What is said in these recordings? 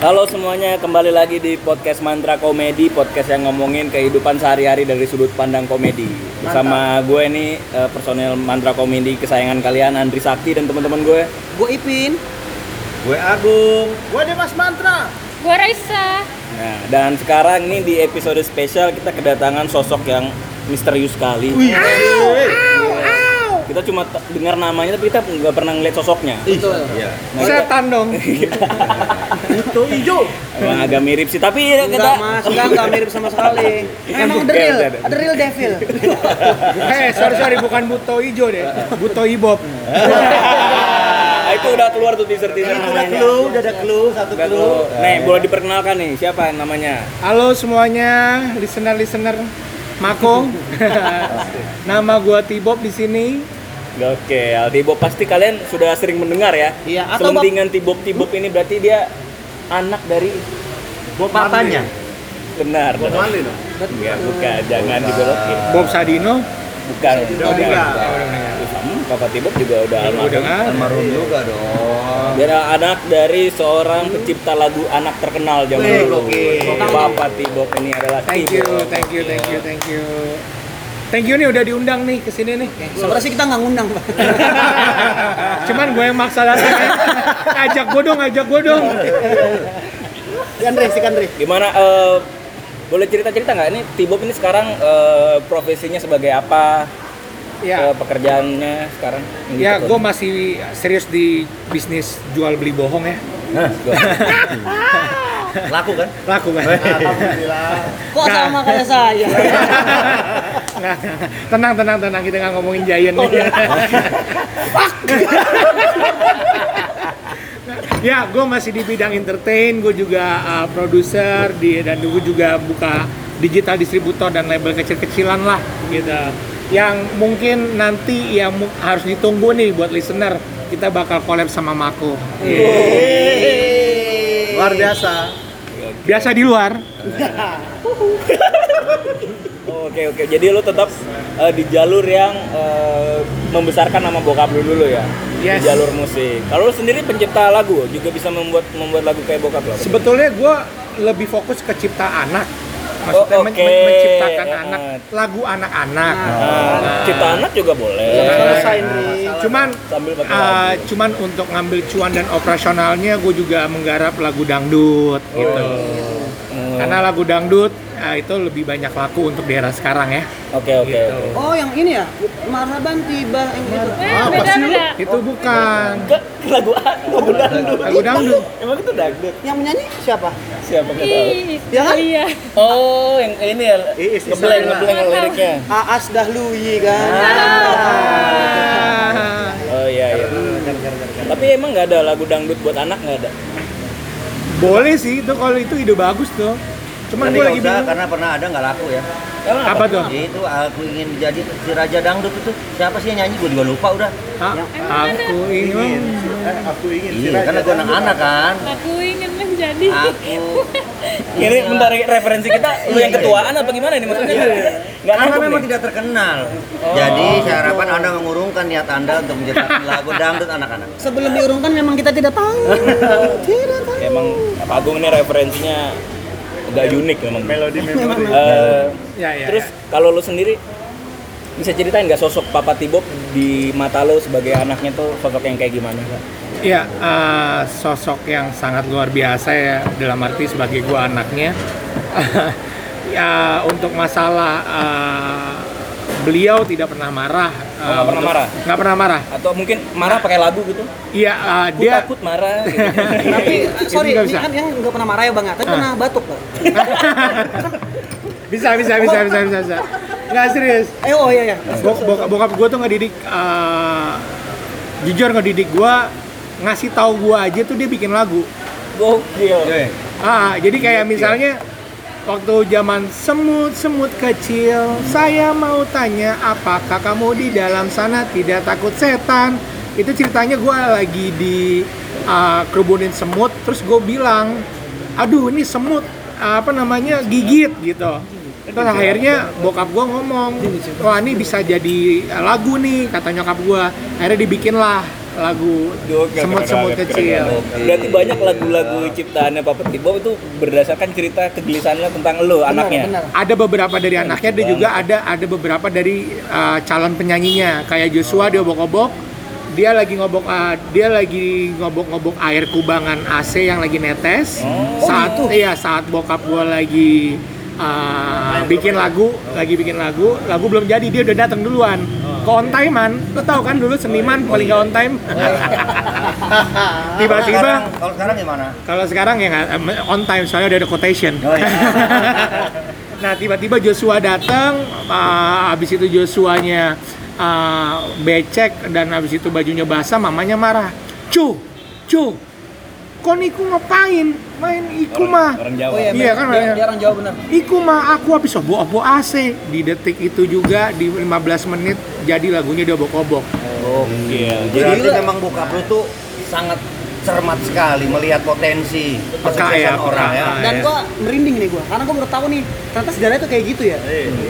Halo semuanya, kembali lagi di podcast Mantra Komedi, podcast yang ngomongin kehidupan sehari-hari dari sudut pandang komedi. Bersama gue nih eh, personel Mantra Komedi kesayangan kalian Andri Sakti dan teman-teman gue. Gue Ipin. Gue Agung. Gue Dimas Mantra. Gue Raisa. Nah, dan sekarang ini di episode spesial kita kedatangan sosok yang misterius sekali. Kita cuma t- dengar namanya tapi kita nggak pernah ngeliat sosoknya. Betul. Iya. Nah, kita- Setan dong. Itu hijau. Emang agak mirip sih, tapi ya kita Enggak mas, enggak enggak mirip sama sekali. Emang the real, ada real devil. Eh, sorry sorry bukan Buto Ijo deh. Buto Ibob. Itu udah keluar tuh teaser-teaser Udah namanya. clue, udah ada clue, satu Udah clue. Nih, boleh diperkenalkan nih, siapa namanya? Halo semuanya, listener-listener Mako. Nama gua Tibob di sini. Oke, Altibob pasti kalian sudah sering mendengar ya. Iya, atau Selentingan Tibob-Tibob ini berarti dia anak dari Bob papanya. benar. Bob benar. Marley dong. Enggak, bukan, jangan dibelokin. Bob Sadino. Bukan, udah mendengar. Hmm, Papa Tibob juga udah Udah almarhum. kan? Almarhum juga dong. Dia adalah anak dari seorang pencipta lagu anak terkenal zaman dulu. Bapak Tibob ini adalah Thank you, Tibob. thank you, thank you, thank you. Thank you nih udah diundang nih ke sini nih. Sebenarnya sih kita nggak ngundang, Pak. Cuman gue yang maksa datang. ya. Ajak gue dong, ajak gue dong. Si Andre, si Andre. Gimana eh, boleh cerita-cerita nggak ini Tibob ini sekarang eh, profesinya sebagai apa? Ya, Eh, pekerjaannya sekarang? Ya ditekuni? gue masih serius di bisnis jual beli bohong ya. Nah, gua- Laku kan? Laku kan? Kok sama kayak saya? Tenang, tenang, tenang. Kita nggak ngomongin Giant nih. ya, gue masih di bidang entertain. Gue juga uh, produser di dan gue juga buka digital distributor dan label kecil-kecilan lah gitu. Yang mungkin nanti yang mu- harus ditunggu nih buat listener. Kita bakal collab sama Mako. Luar biasa. Biasa di luar. Oke oke, jadi lu tetap eh, di jalur yang eh, membesarkan nama bokap lu dulu ya, Yes. di jalur musik. Kalau lu sendiri pencipta lagu juga bisa membuat membuat lagu kayak bokap lo. Sebetulnya gue lebih fokus ke cipta anak. Maksudnya Oh, men- oke. men- menciptakan anak, Eh. lagu anak-anak. Nah, cipta anak juga boleh. Selesai, Andre. Cuman Sambil pakai uh, lagu. cuman untuk ngambil cuan dan operasionalnya gue juga menggarap lagu dangdut gitu. Hmm. Karena lagu dangdut uh, itu lebih banyak laku untuk di era sekarang ya. Oke oke. Gitu. oke. Oh, yang ini ya? Marhaban tiba yang gitu. Eh, beda beda. Itu bukan Ke- Lagu lagu dangdut. lagu dangdut. Emang itu dangdut? Yang menyanyi siapa? Siapa nggak tahu? Ya kan? Iya. Oh, yang ini ya. Iis Ngeblank Isabella. ngeblank liriknya. Aas Dahluyi kan. Ah. Oh iya iya. Tapi emang nggak ada lagu dangdut buat anak nggak ada? Boleh sih itu kalau itu ide bagus tuh. Cuman gue lagi bingung. karena pernah ada nggak laku ya. Emang Apa tuh? Itu aku ingin jadi si raja dangdut itu. Siapa sih yang nyanyi? Gue juga lupa udah. Ah, aku ingin. Aku ingin. Iya, karena gue anak-anak kan. Aku ingin menjadi. Aku Ini bentar referensi kita lu yang ketuaan apa gimana ini maksudnya? Nggak karena memang nih. tidak terkenal. Jadi saya harapkan anda mengurungkan niat anda untuk menciptakan lagu dangdut anak-anak. Sebelum diurungkan memang kita tidak tahu. Tidak tahu. Emang Pak Agung ini referensinya agak unik memang. Melodi Eh, Ya, ya, terus kalau lu sendiri bisa ceritain nggak sosok Papa Tibob di mata lo sebagai anaknya tuh sosok yang kayak gimana? Iya, eh, sosok yang sangat luar biasa ya dalam arti sebagai gua anaknya. ya untuk masalah eh, beliau tidak pernah marah. Oh, nggak pernah marah? Nggak pernah marah. Atau mungkin marah pakai lagu gitu? Iya, eh, Aku dia takut marah. gitu. Tapi sorry, ini kan yang nggak pernah marah ya bang ya, tapi pernah batuk Bang. bisa, bisa, bisa, bisa, bisa, bisa. Nggak serius. Eh oh iya ya. Bok- bokap, bokap gue tuh ngedidik eh, jujur ngedidik gue ngasih tahu gue aja tuh dia bikin lagu. Gokil. ah jadi kayak misalnya waktu zaman semut-semut kecil saya mau tanya apakah kamu di dalam sana tidak takut setan? Itu ceritanya gue lagi di uh, kerubunin semut terus gue bilang aduh ini semut apa namanya gigit gitu. Terus akhirnya bokap gue ngomong wah ini bisa jadi lagu nih kata nyokap gue akhirnya dibikinlah lagu semut-semut kecil. Berarti banyak lagu-lagu ciptaannya Papa Tibo itu berdasarkan cerita kegelisahannya tentang lo anaknya. benar. Ada beberapa dari anaknya, dan juga ada ada beberapa dari uh, calon penyanyinya. Kayak Joshua dia obok-obok, dia lagi ngobok uh, dia lagi ngobok-ngobok air kubangan AC yang lagi netes. saat iya saat bokap gua lagi uh, bikin lagu, lagi bikin lagu, lagu belum jadi dia udah datang duluan. Ke on time-an, lo tau kan dulu seniman paling gak on time. Tiba-tiba Sekarang- Kalau sekarang gimana? kalau sekarang ya nggak on time soalnya udah ada quotation. Oh, iya. nah tiba-tiba Joshua datang, uh, habis itu Joshuanya uh, becek dan habis itu bajunya basah, mamanya marah. Cu, cu, kok niku ngapain? Main iku mah. Orang Jawa. Oh iya, Iya kan, dia, dia orang Jawa benar. Iku mah aku habis obo-obo AC di detik itu juga di 15 menit jadi lagunya dia obok-obok. Gokil. Jadi Berarti Gila. memang bokap lu tuh sangat cermat sekali melihat potensi Peka ya, orang ya. Dan ya. gua merinding nih gua, karena gua baru tahu nih, ternyata sejarahnya tuh kayak gitu ya.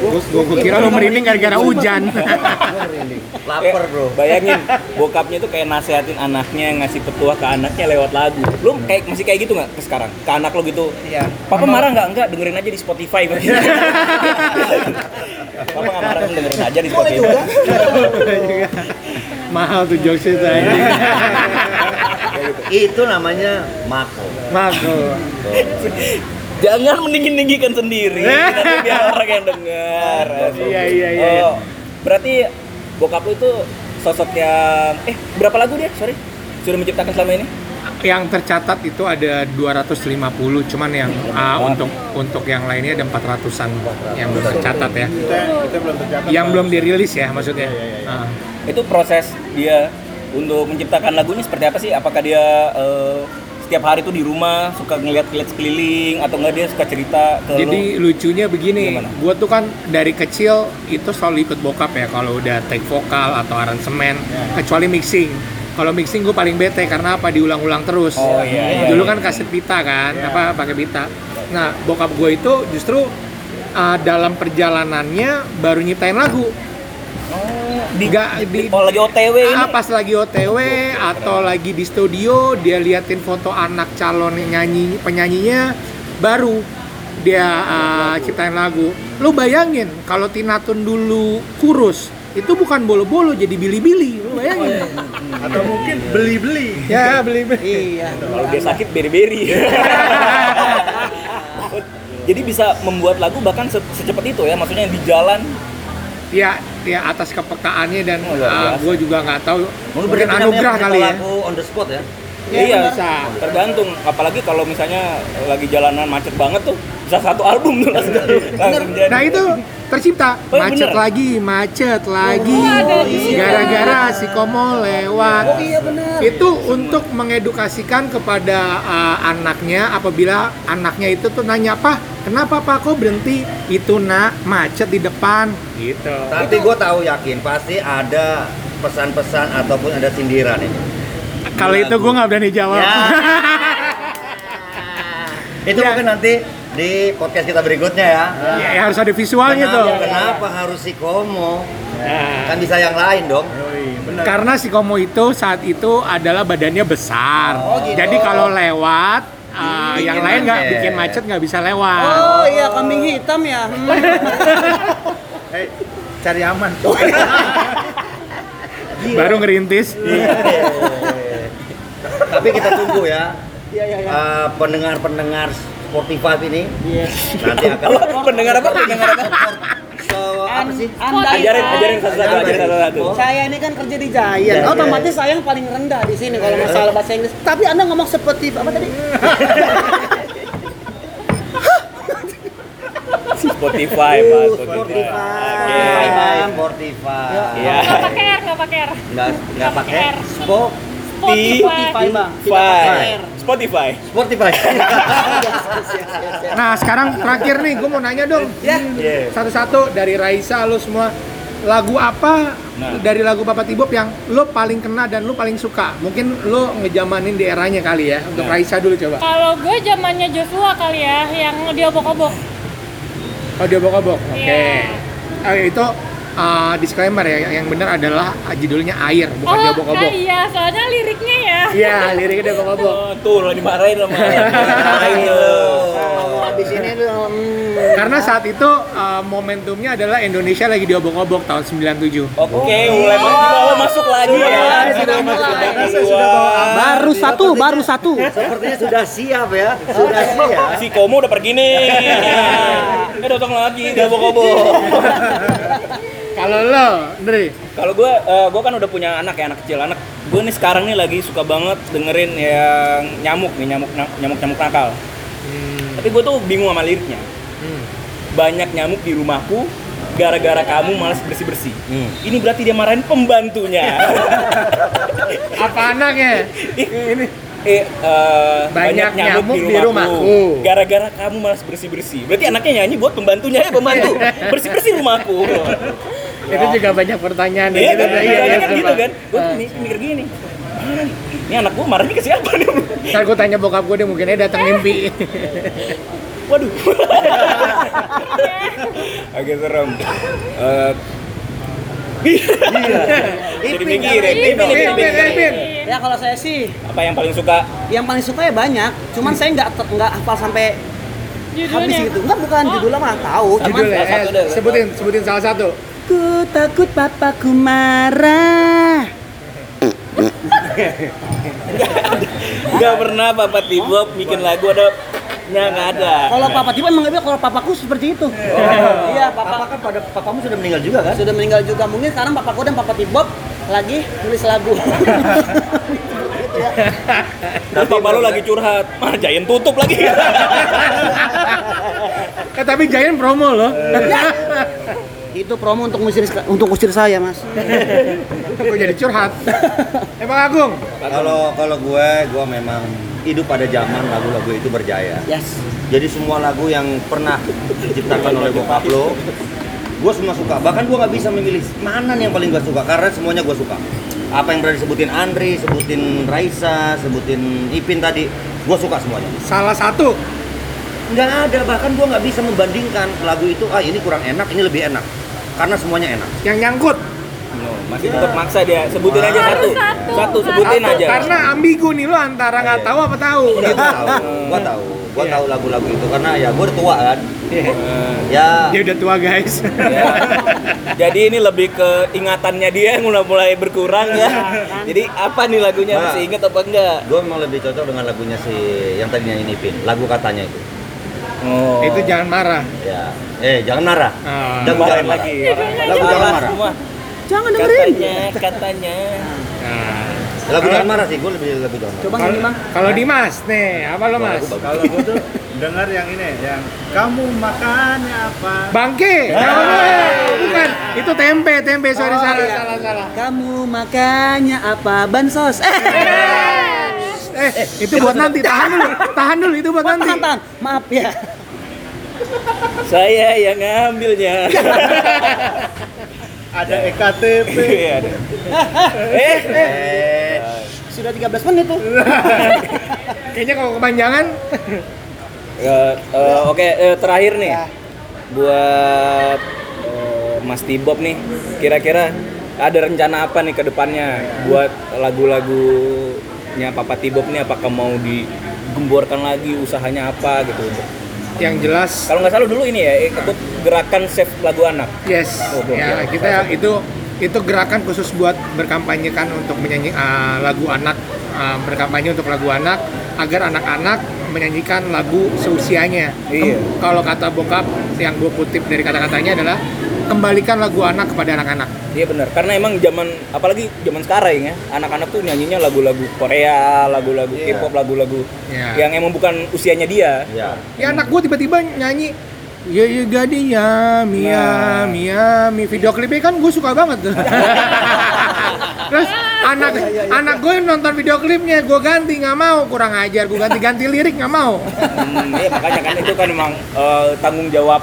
Gua, Gue kira lo merinding gara-gara hujan. Lapar bro. Bayangin bokapnya tuh kayak nasehatin anaknya ngasih petuah ke anaknya lewat lagu. Lu kayak masih kayak gitu nggak ke sekarang? Ke anak lo gitu? Iya. Papa marah nggak? Enggak, dengerin aja di Spotify. Papa nggak marah, dengerin aja di Spotify. Mahal tuh jokes itu. Itu namanya mako. Mako. Jangan meninggi-ninggikan sendiri, nanti biar orang yang dengar. Iya, iya, iya. Oh, berarti bokap lu itu sosok yang eh berapa lagu dia? Sorry. Sudah menciptakan selama ini? yang tercatat itu ada 250 cuman yang ah, untuk untuk yang lainnya ada 400-an yang belum tercatat ya yang belum dirilis ya maksudnya Ah. Itu proses dia untuk menciptakan lagunya seperti apa sih? Apakah dia eh, setiap hari tuh di rumah suka ngeliat-ngeliat sekeliling atau enggak dia suka cerita ke jadi lu? lucunya begini Gimana? gue tuh kan dari kecil itu selalu ikut bokap ya kalau udah take vokal atau aransemen kecuali mixing kalau mixing gue paling bete karena apa diulang-ulang terus Oh, iya, iya, dulu iya. kan kaset pita kan apa pakai pita nah bokap gue itu justru uh, dalam perjalanannya baru nyiptain lagu di, Nggak, di- oh lagi OTW ini. Ah, pas lagi OTW atau lagi di studio dia liatin foto anak calon nyanyi penyanyinya baru dia uh, ciptain lagu. Lu bayangin kalau Tinatun dulu kurus itu bukan bolo-bolo jadi bili-bili. Lu bayangin. atau mungkin beli-beli ya beli-bili. Iya. Kalau dia sakit beri-beri. Jadi bisa membuat lagu bahkan se- secepat itu ya, maksudnya di jalan. Ya, ya atas kepekaannya dan Oh, luar biasa. gue juga nggak tahu Mungkin anugerah kali ya. lagu on the spot ya. Ya, iya, bisa. tergantung. Apalagi kalau misalnya lagi jalanan macet banget tuh, bisa satu album tuh langsung. Nah itu tercipta Oh, iya, macet bener. lagi, macet lagi, ada gara-gara si Komo lewat. Oh iya benar. Itu untuk mengedukasikan kepada uh, anaknya apabila anaknya itu tuh nanya apa, kenapa pak kok berhenti? Itu nak macet di depan, gitu. Tapi gue tahu yakin pasti ada pesan-pesan ataupun ada sindiran ini. Kalau itu gue nggak berani jawab. Ya. Itu Ya. mungkin nanti di podcast kita berikutnya ya. ya, ya harus ada visualnya kenapa, tuh. kenapa harus si Komo? Nah, Kan bisa yang lain dong. Karena si Komo itu saat itu adalah badannya besar. Oh, gitu. Jadi kalau lewat uh, Bikin yang lain nggak bikin macet nggak bisa lewat. Oh iya kambing hitam ya. Hmm. eh cari aman Baru ngerintis. Tapi kita tunggu ya. Iya iya iya. eh, pendengar-pendengar Spotify ini Iya. nanti akan pendengar apa? Pendengar apa? so, apa sih? Anda Ajarin, ajarin satu-satu, ajarin satu-satu. Saya ini kan kerja di Giant, Giant. otomatis saya yang paling rendah di sini kalau masalah bahasa Inggris. Tapi Anda ngomong seperti apa tadi? Spotify, Pak. Uh, Spotify. Spotify. Oke. Bang. Spotify. Iya. Pakai R, nggak pakai R. Nggak nggak pakai R. Spo Spotify bang. Tidak pakai Spotify. R. Spotify. Spotify. Nah sekarang terakhir nih, gue mau nanya dong. Ya. Iya. Satu-satu dari Raisa lo semua lagu apa Nah. dari lagu Papa Tibop yang lo paling kena dan lo paling suka? Mungkin lo ngejamanin di eranya kali ya. Untuk Nah. Raisa dulu coba. Kalau gue zamannya Joshua kali ya, yang dia obok-obok. Oh dia bokok Oke. Iya. Eh, itu uh, disclaimer ya, yang benar adalah judulnya air, bukan Oh, diobok-obok. nah iya, soalnya liriknya ya. Iya, liriknya diobok-obok. Oh, tuh lo dimarahin sama Ayo. Kalau di sini tuh hmm, Karena saat itu uh, momentumnya adalah Indonesia lagi diobok-obok tahun 97. Oke, mulai di bawah masuk lagi ya. sudah mulai. Wah. baru satu, baru satu. Sepertinya sudah siap ya. Sudah siap. Si Komo udah pergi nih. Eh datang lagi dia obok-obok. Kalau lo, Ndri, Kalau gue, gue kan udah punya anak ya, anak kecil. Anak gue nih sekarang nih lagi suka banget dengerin yang nyamuk nih, nyamuk nyamuk nyamuk nakal. Tapi gue tuh bingung sama liriknya. Banyak nyamuk di rumahku, gara-gara kamu malas bersih bersih. Hmm. Ini berarti dia marahin pembantunya. apa anaknya? ini eh, eh, Banyak nyamuk di rumahku. rumahku. Gara-gara kamu malas bersih bersih. Berarti anaknya nyanyi buat pembantunya ya pembantu. Bersih bersih rumahku. Itu juga banyak pertanyaan Iya gitu. kan, Iya, iya, kan gitu Pak. kan. Gue mikir gini. "Mana nih? Ini anak gue marahnya ke siapa nih? Ntar gue tanya bokap gue deh, mungkin dia datang mimpi. Waduh. Agak serem. Eh, Jadi mikirin. Ipin. Ya kalau saya sih, Apa yang paling suka? yang paling suka ya banyak. Cuman saya nggak nggak hafal sampai habis Judulnya. gitu. Enggak bukan judulnya mah tahu. Cuman Judulnya, eh, sebutin, sebutin salah satu. Ku takut papaku marah. Gak pernah Papa Tibok bikin lagu ada nya nggak ada. Kalau papa tiba emang nggak bisa, kalau papaku seperti itu. Iya, papa Papa kan pada papamu sudah meninggal juga kan? sudah meninggal juga. Mungkin sekarang papaku dan papa Tibob lagi nulis lagu. Dan papa lu lagi curhat. Mah Giant tutup lagi. Eh tapi Giant promo loh. Itu promo untuk ngusir untuk ngusir saya, Mas. Gue jadi curhat. Emang Agung? Kalau kalau gue, gue memang hidup pada zaman lagu-lagu itu berjaya. Yes. Jadi semua lagu yang pernah diciptakan oleh bokap lo, gue semua suka. Bahkan gue nggak bisa memilih mana yang paling gue suka karena semuanya gue suka. Apa yang berada disebutin Andri, sebutin Raisa, sebutin Ipin tadi, gue suka semuanya. Salah satu. Nggak ada, bahkan gue nggak bisa membandingkan lagu itu, ah ini kurang enak, ini lebih enak. Karena semuanya enak. yang nyangkut. No, masih tetap maksa dia. Sebutin aja satu. Satu. Satu sebutin Satu. aja. Karena ambigu nih lo antara nggak Iya. tahu apa tahu. Gue Gitu. tahu, gue tahu, gue Iya. tahu lagu-lagu itu karena ya gue udah tua kan. Ya, Dia udah tua guys. ya. Jadi ini lebih ke ingatannya dia yang udah mulai berkurang ya. Jadi apa nih lagunya Nah. masih inget apa enggak? gue memang lebih cocok dengan lagunya si yang tadinya ini Pin, lagu katanya itu. Oh. Itu jangan marah. Ya, eh jangan marah. Ah. Lagu jangan marah. lagi. Lagu jangan marah. Semua. Jangan dengerin. Katanya, katanya. Nah. Lagu jangan marah sih, gue lebih lebih jangan marah. Coba Kalau nyanyi, Bang. kalau Dimas nih, apa lo Mas? Kalau gue tuh dengar yang ini, yang kamu makannya apa? Bangke. Bukan, itu tempe, tempe. Sorry Oh, salah, iya. salah, salah. Kamu makannya apa? Bansos. Eh, Eh, itu buat nanti. Tahan dulu, tahan dulu. Itu buat nanti. tahan, tahan. Maaf ya. Saya yang ngambilnya. Ada EKTP. Iya, ada. eh, Eh, Sudah 13 menit tuh. Kayaknya kalau kepanjangan, Eh, eh, Oke, eh, terakhir nih Ya. buat eh, Mas Tibob nih, kira-kira ada rencana apa nih ke depannya buat lagu-lagunya Papa Tibob nih? Apakah mau digemborkan lagi usahanya apa gitu? yang jelas Kalau nggak salah dulu ini ya ikut gerakan save lagu anak. Yes, Oh, gokil. ya kita itu itu gerakan khusus buat berkampanyekan untuk menyanyi uh, lagu anak, uh, berkampanye untuk lagu anak agar anak-anak menyanyikan lagu seusianya. Iya. Kalau kata bokap yang gue kutip dari kata-katanya adalah kembalikan lagu anak kepada anak-anak. Iya benar, karena emang zaman apalagi zaman sekarang ya, anak-anak tuh nyanyinya lagu-lagu Korea, lagu-lagu Iya. K-pop, lagu-lagu Iya. yang emang bukan usianya dia. ya. Ya anak gue tiba-tiba nyanyi Ya ya gadi ya Mia Nah. Mia Mi video klipnya kan gue suka banget tuh. Terus anak anak gue nonton video klipnya gue ganti nggak mau kurang ajar gue ganti-ganti lirik nggak mau. Hmm, iya makanya kan itu kan emang eh, tanggung jawab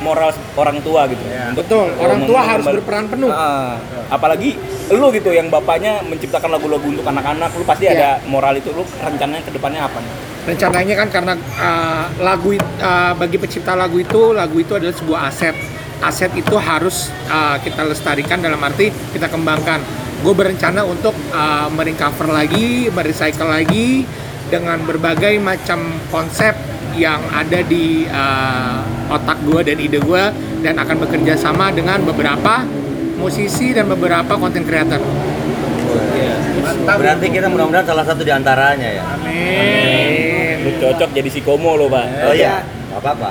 moral orang tua gitu. Untuk- Betul, orang tua harus berperan penuh. Ah, apalagi lu gitu yang bapaknya menciptakan lagu-lagu untuk anak-anak, lu pasti Iya. ada moral itu. Lu rencananya ke depannya apa nih? Rencananya kan karena uh, lagu uh, bagi pencipta lagu itu lagu itu adalah sebuah aset aset itu harus uh, kita lestarikan dalam arti kita kembangkan. Gue berencana untuk uh, merecover lagi, merecycle lagi dengan berbagai macam konsep yang ada di uh, otak gue dan ide gue dan akan bekerja sama dengan beberapa musisi dan beberapa content creator. Berarti kita mudah-mudahan salah satu di antaranya ya. Amin. Lu cocok jadi si Komo lo, Pak. Oh iya, nggak apa-apa.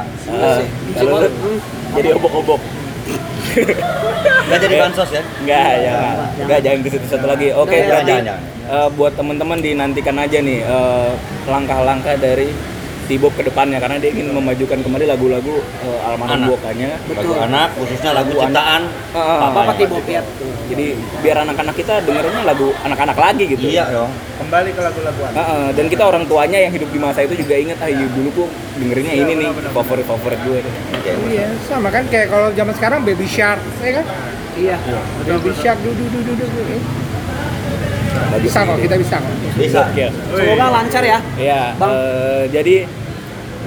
Kalau lu jadi obok-obok. Nggak jadi bansos ya? Enggak, ya. Enggak, jangan ke situ satu lagi. Oke, berarti eh, buat teman-teman dinantikan aja nih eh, langkah-langkah dari Tibop ke depannya karena dia ingin memajukan kembali lagu-lagu eh, almarhum. Bokanya. Lagu anak, khususnya lagu Lagu ciptaan. Ah, Papa Apa yang Tibop ya? Jadi biar anak-anak kita dengernya lagu anak-anak lagi gitu. Iya dong. Kembali ke lagu-lagu anak. Heeh, dan kita orang tuanya yang hidup di masa itu juga ingat ah iya dulu kok dengerinnya ini nih favorit favorit gue tuh. Iya, sama kan kayak kalau zaman sekarang Baby Shark, ya kan? Iya. Baby Shark, du du du du. Bisa kok, kita bisa kok. Bisa. Oke. Semoga lancar ya. Ya, Bang. eh, jadi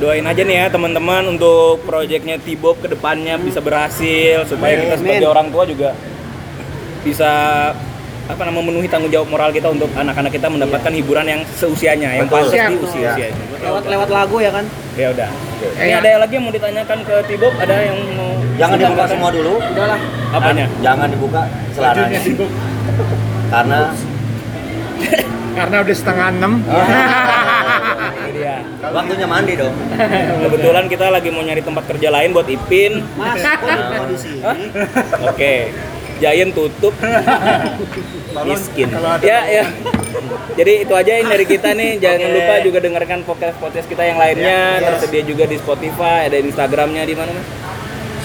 doain aja nih ya teman-teman untuk proyeknya Tibop ke depannya bisa berhasil supaya kita sebagai Amin. orang tua juga bisa apa namanya memenuhi tanggung jawab moral kita untuk anak-anak kita mendapatkan hiburan yang seusianya, yang pantas di usia usia itu. Lewat lewat lagu ya kan. Ya udah. Eh, Ini ya. ada lagi yang mau ditanyakan ke Tibop? Ada yang mau Jangan dibuka semua dulu. Udahlah. Apanya? Jangan dibuka celananya. Karena Karena udah setengah enam. Dia. waktunya mandi dong. Kebetulan kita lagi mau nyari tempat kerja lain buat Ipin. Mas, kok di- sini? Oke. Giant tutup. Miskin. kalau ada- Ya, ya. Jadi itu aja yang dari kita nih. Jangan Oke. lupa juga dengarkan podcast-podcast kita yang lainnya. Tersedia juga di Spotify, ada Instagramnya di mana, Mas?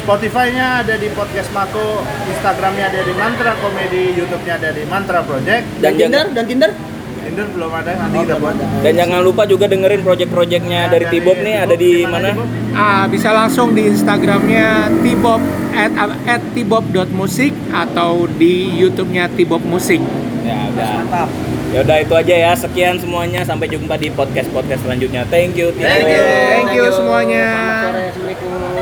Spotify-nya ada di Podcast Mako, Instagram-nya ada di Mantra Komedi, YouTube-nya ada di Mantra Project. Dan Dan Tinder, dan Tinder. Tinder belum ada, nanti kita buat. dan jangan lupa juga dengerin project-projectnya dari Tibop nih ada di mana? Ah, bisa langsung di Instagramnya Tibop at, at tibop.musik atau di YouTube-nya Tibop Musik. Ya udah. Mantap. Ya udah itu aja ya. Sekian semuanya. Sampai jumpa di podcast-podcast selanjutnya. Thank you. Tibop. Thank you. Thank you semuanya. Selamat sore. Assalamualaikum.